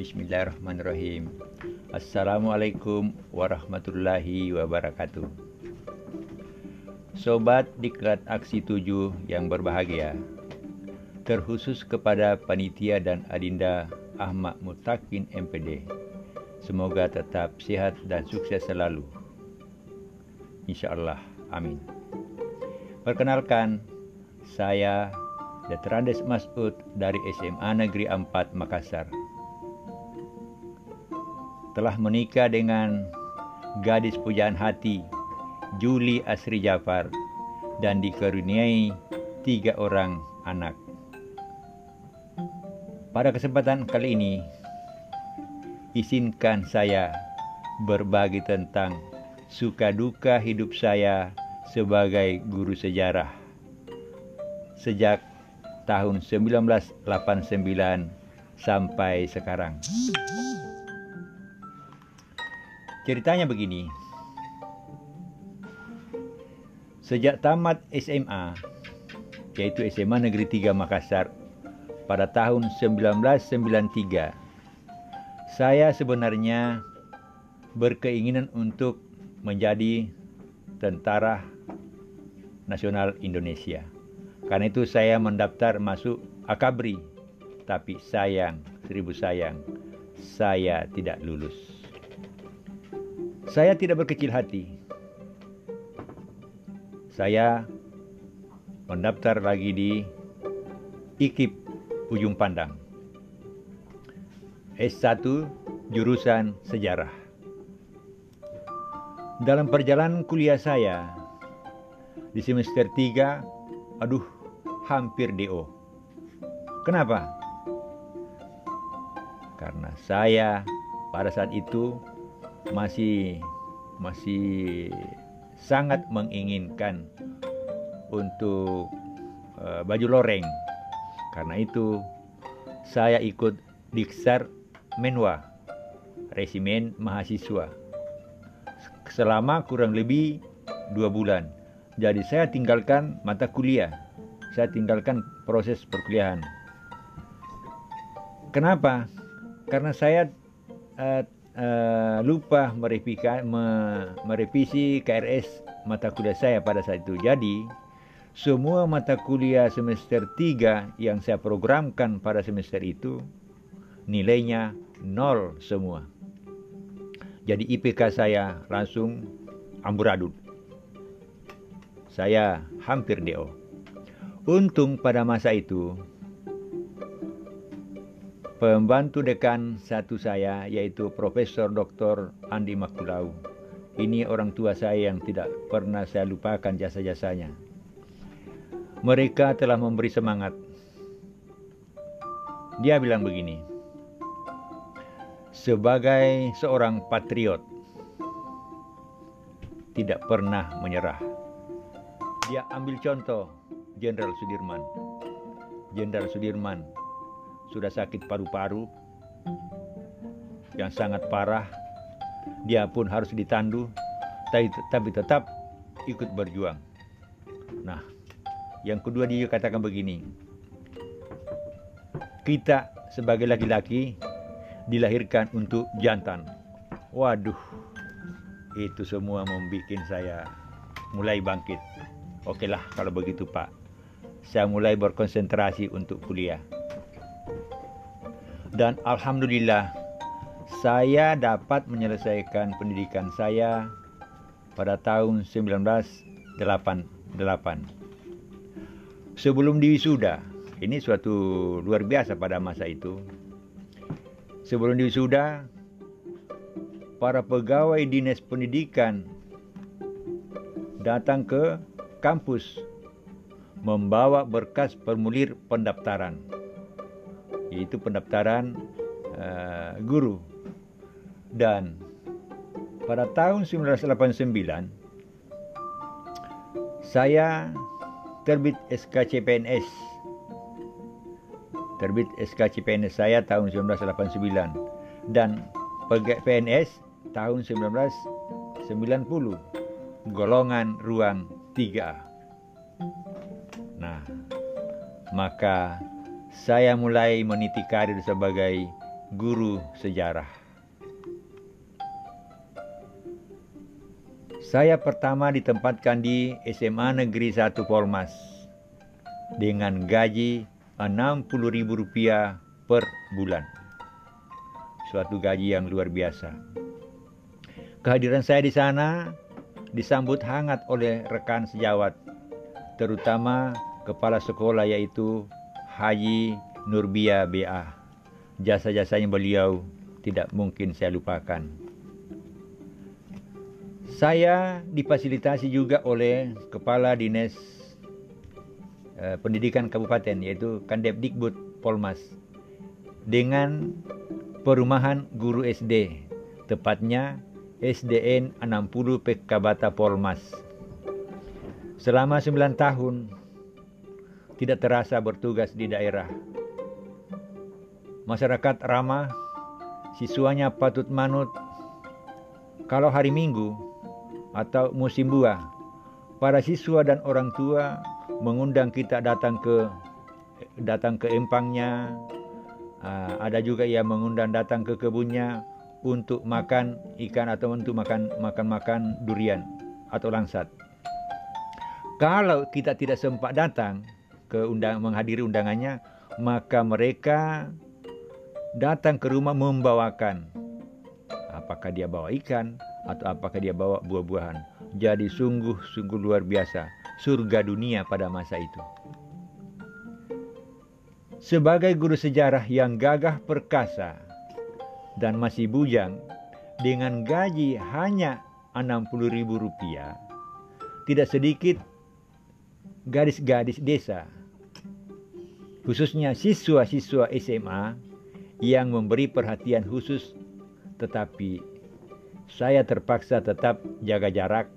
Bismillahirrahmanirrahim. Assalamualaikum warahmatullahi wabarakatuh. Sobat Diklat Aksi 7 yang berbahagia, terkhusus kepada panitia dan adinda Ahmad Mutakin MPD. Semoga tetap sihat dan sukses selalu. InsyaAllah. Amin. Perkenalkan, saya Detrandes Masud dari SMA Negeri 4 Makassar telah menikah dengan gadis pujaan hati Juli Asri Jafar dan dikaruniai tiga orang anak. Pada kesempatan kali ini, izinkan saya berbagi tentang suka duka hidup saya sebagai guru sejarah sejak tahun 1989 sampai sekarang. Ceritanya begini. Sejak tamat SMA, yaitu SMA Negeri 3 Makassar, pada tahun 1993, saya sebenarnya berkeinginan untuk menjadi tentara nasional Indonesia. Karena itu saya mendaftar masuk Akabri, tapi sayang, seribu sayang, saya tidak lulus. Saya tidak berkecil hati. Saya mendaftar lagi di IKIP Ujung Pandang. S1 jurusan sejarah. Dalam perjalanan kuliah saya di semester 3, aduh, hampir DO. Kenapa? Karena saya pada saat itu masih masih sangat menginginkan untuk uh, baju loreng. Karena itu saya ikut Diksar Menwa, Resimen Mahasiswa. Selama kurang lebih dua bulan. Jadi saya tinggalkan mata kuliah. Saya tinggalkan proses perkuliahan. Kenapa? Karena saya uh, uh, lupa merevisi, me, merevisi KRS mata kuliah saya pada saat itu. Jadi, semua mata kuliah semester 3 yang saya programkan pada semester itu nilainya nol semua. Jadi IPK saya langsung amburadul. Saya hampir DO. Untung pada masa itu Pembantu dekan satu saya yaitu Profesor Dr. Andi Makulau. Ini orang tua saya yang tidak pernah saya lupakan jasa-jasanya. Mereka telah memberi semangat. Dia bilang begini, sebagai seorang patriot, tidak pernah menyerah. Dia ambil contoh Jenderal Sudirman. Jenderal Sudirman sudah sakit paru-paru yang sangat parah. Dia pun harus ditandu, tapi, tetap ikut berjuang. Nah, yang kedua dia katakan begini. Kita sebagai laki-laki dilahirkan untuk jantan. Waduh, itu semua membuat saya mulai bangkit. Oke lah kalau begitu Pak. Saya mulai berkonsentrasi untuk kuliah dan alhamdulillah saya dapat menyelesaikan pendidikan saya pada tahun 1988. Sebelum diwisuda, ini suatu luar biasa pada masa itu. Sebelum diwisuda, para pegawai dinas pendidikan datang ke kampus membawa berkas formulir pendaftaran yaitu pendaftaran uh, guru. Dan pada tahun 1989 saya terbit SKCPNS. Terbit SKCPNS saya tahun 1989 dan PNS tahun 1990 golongan ruang 3A. Nah, maka saya mulai meniti karir sebagai guru sejarah. Saya pertama ditempatkan di SMA Negeri 1 Polmas dengan gaji Rp60.000 per bulan. Suatu gaji yang luar biasa. Kehadiran saya di sana disambut hangat oleh rekan sejawat, terutama kepala sekolah yaitu Haji Nurbia BA. Jasa-jasanya beliau tidak mungkin saya lupakan. Saya difasilitasi juga oleh Kepala Dinas uh, Pendidikan Kabupaten yaitu Kandepdikbud Polmas dengan perumahan guru SD tepatnya SDN 60 Pekabata Polmas. Selama 9 tahun tidak terasa bertugas di daerah. Masyarakat ramah, siswanya patut manut. Kalau hari Minggu atau musim buah, para siswa dan orang tua mengundang kita datang ke datang ke empangnya. Ah, ada juga yang mengundang datang ke kebunnya untuk makan ikan atau untuk makan makan makan durian atau langsat. Kalau kita tidak sempat datang, ke undang menghadiri undangannya, maka mereka datang ke rumah membawakan apakah dia bawa ikan atau apakah dia bawa buah-buahan. Jadi sungguh-sungguh luar biasa surga dunia pada masa itu. Sebagai guru sejarah yang gagah perkasa dan masih bujang dengan gaji hanya Rp60.000, tidak sedikit gadis-gadis desa khususnya siswa-siswa SMA yang memberi perhatian khusus tetapi saya terpaksa tetap jaga jarak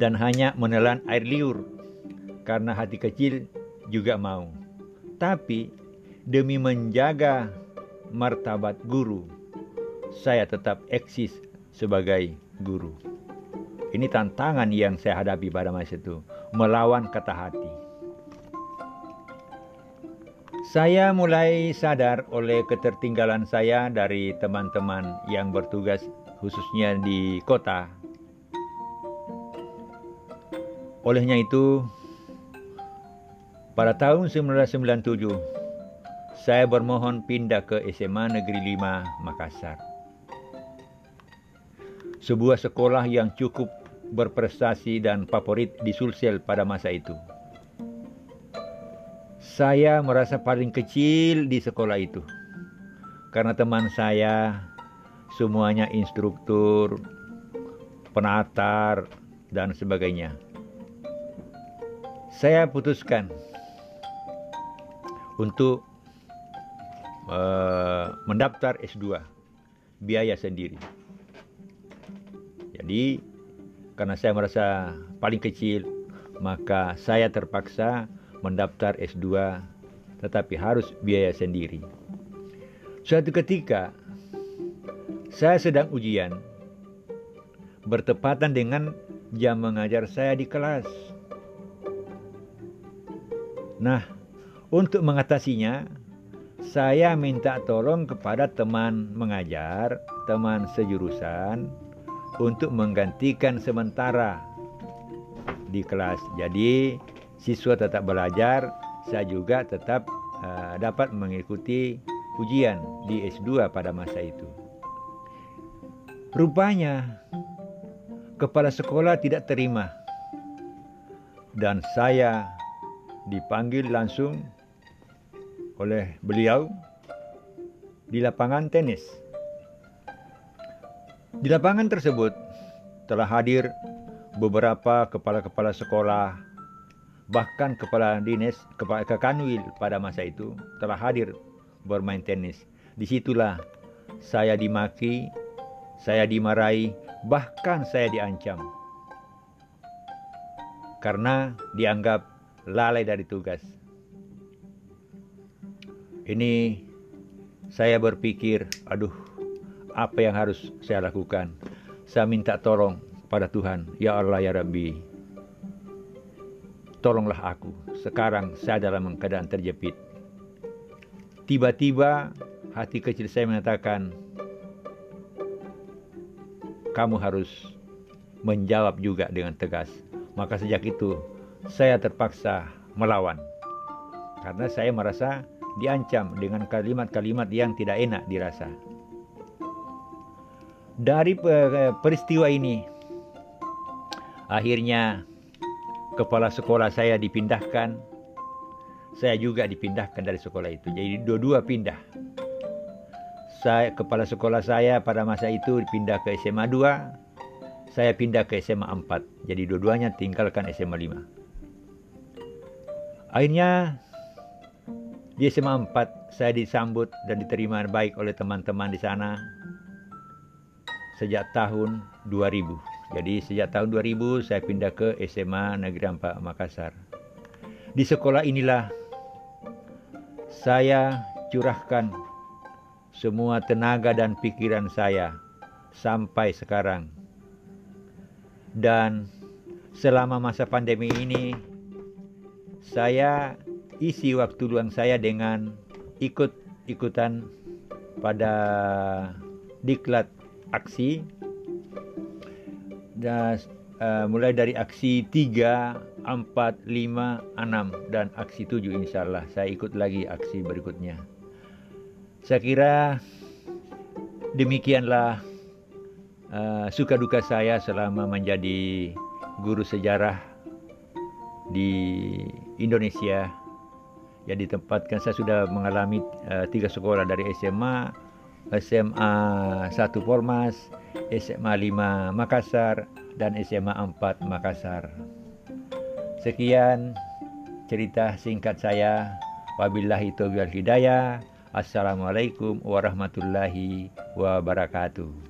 dan hanya menelan air liur karena hati kecil juga mau. Tapi demi menjaga martabat guru, saya tetap eksis sebagai guru. Ini tantangan yang saya hadapi pada masa itu, melawan kata hati. Saya mulai sadar oleh ketertinggalan saya dari teman-teman yang bertugas khususnya di kota. Olehnya itu, pada tahun 1997, saya bermohon pindah ke SMA Negeri 5 Makassar. Sebuah sekolah yang cukup berprestasi dan favorit di Sulsel pada masa itu saya merasa paling kecil di sekolah itu. Karena teman saya semuanya instruktur, penatar, dan sebagainya. Saya putuskan untuk uh, mendaftar S2 biaya sendiri. Jadi karena saya merasa paling kecil, maka saya terpaksa mendaftar S2 tetapi harus biaya sendiri. Suatu ketika saya sedang ujian bertepatan dengan jam mengajar saya di kelas. Nah, untuk mengatasinya, saya minta tolong kepada teman mengajar, teman sejurusan, untuk menggantikan sementara di kelas. Jadi, siswa tetap belajar, saya juga tetap uh, dapat mengikuti ujian di S2 pada masa itu. Rupanya kepala sekolah tidak terima dan saya dipanggil langsung oleh beliau di lapangan tenis. Di lapangan tersebut telah hadir beberapa kepala-kepala sekolah Bahkan kepala dinas kepala Kanwil pada masa itu telah hadir bermain tenis. Di situlah saya dimaki, saya dimarahi, bahkan saya diancam. Karena dianggap lalai dari tugas. Ini saya berpikir, aduh, apa yang harus saya lakukan? Saya minta tolong pada Tuhan, ya Allah ya Rabbi, tolonglah aku. Sekarang saya dalam keadaan terjepit. Tiba-tiba hati kecil saya mengatakan, kamu harus menjawab juga dengan tegas. Maka sejak itu saya terpaksa melawan. Karena saya merasa diancam dengan kalimat-kalimat yang tidak enak dirasa. Dari peristiwa ini, akhirnya kepala sekolah saya dipindahkan. Saya juga dipindahkan dari sekolah itu. Jadi dua-dua pindah. Saya kepala sekolah saya pada masa itu dipindah ke SMA 2. Saya pindah ke SMA 4. Jadi dua-duanya tinggalkan SMA 5. Akhirnya di SMA 4 saya disambut dan diterima baik oleh teman-teman di sana sejak tahun 2000. Jadi sejak tahun 2000 saya pindah ke SMA Negeri 4 Makassar. Di sekolah inilah saya curahkan semua tenaga dan pikiran saya sampai sekarang. Dan selama masa pandemi ini saya isi waktu luang saya dengan ikut-ikutan pada diklat aksi dan uh, mulai dari aksi 3, 4, 5, 6 dan aksi 7 insyaallah saya ikut lagi aksi berikutnya. Saya kira demikianlah uh, suka duka saya selama menjadi guru sejarah di Indonesia yang ditempatkan saya sudah mengalami uh, tiga sekolah dari SMA, SMA 1 Polmas, SMA 5 Makassar, dan SMA 4 Makassar. Sekian cerita singkat saya. Wabillahi taufiq hidayah. Assalamualaikum warahmatullahi wabarakatuh.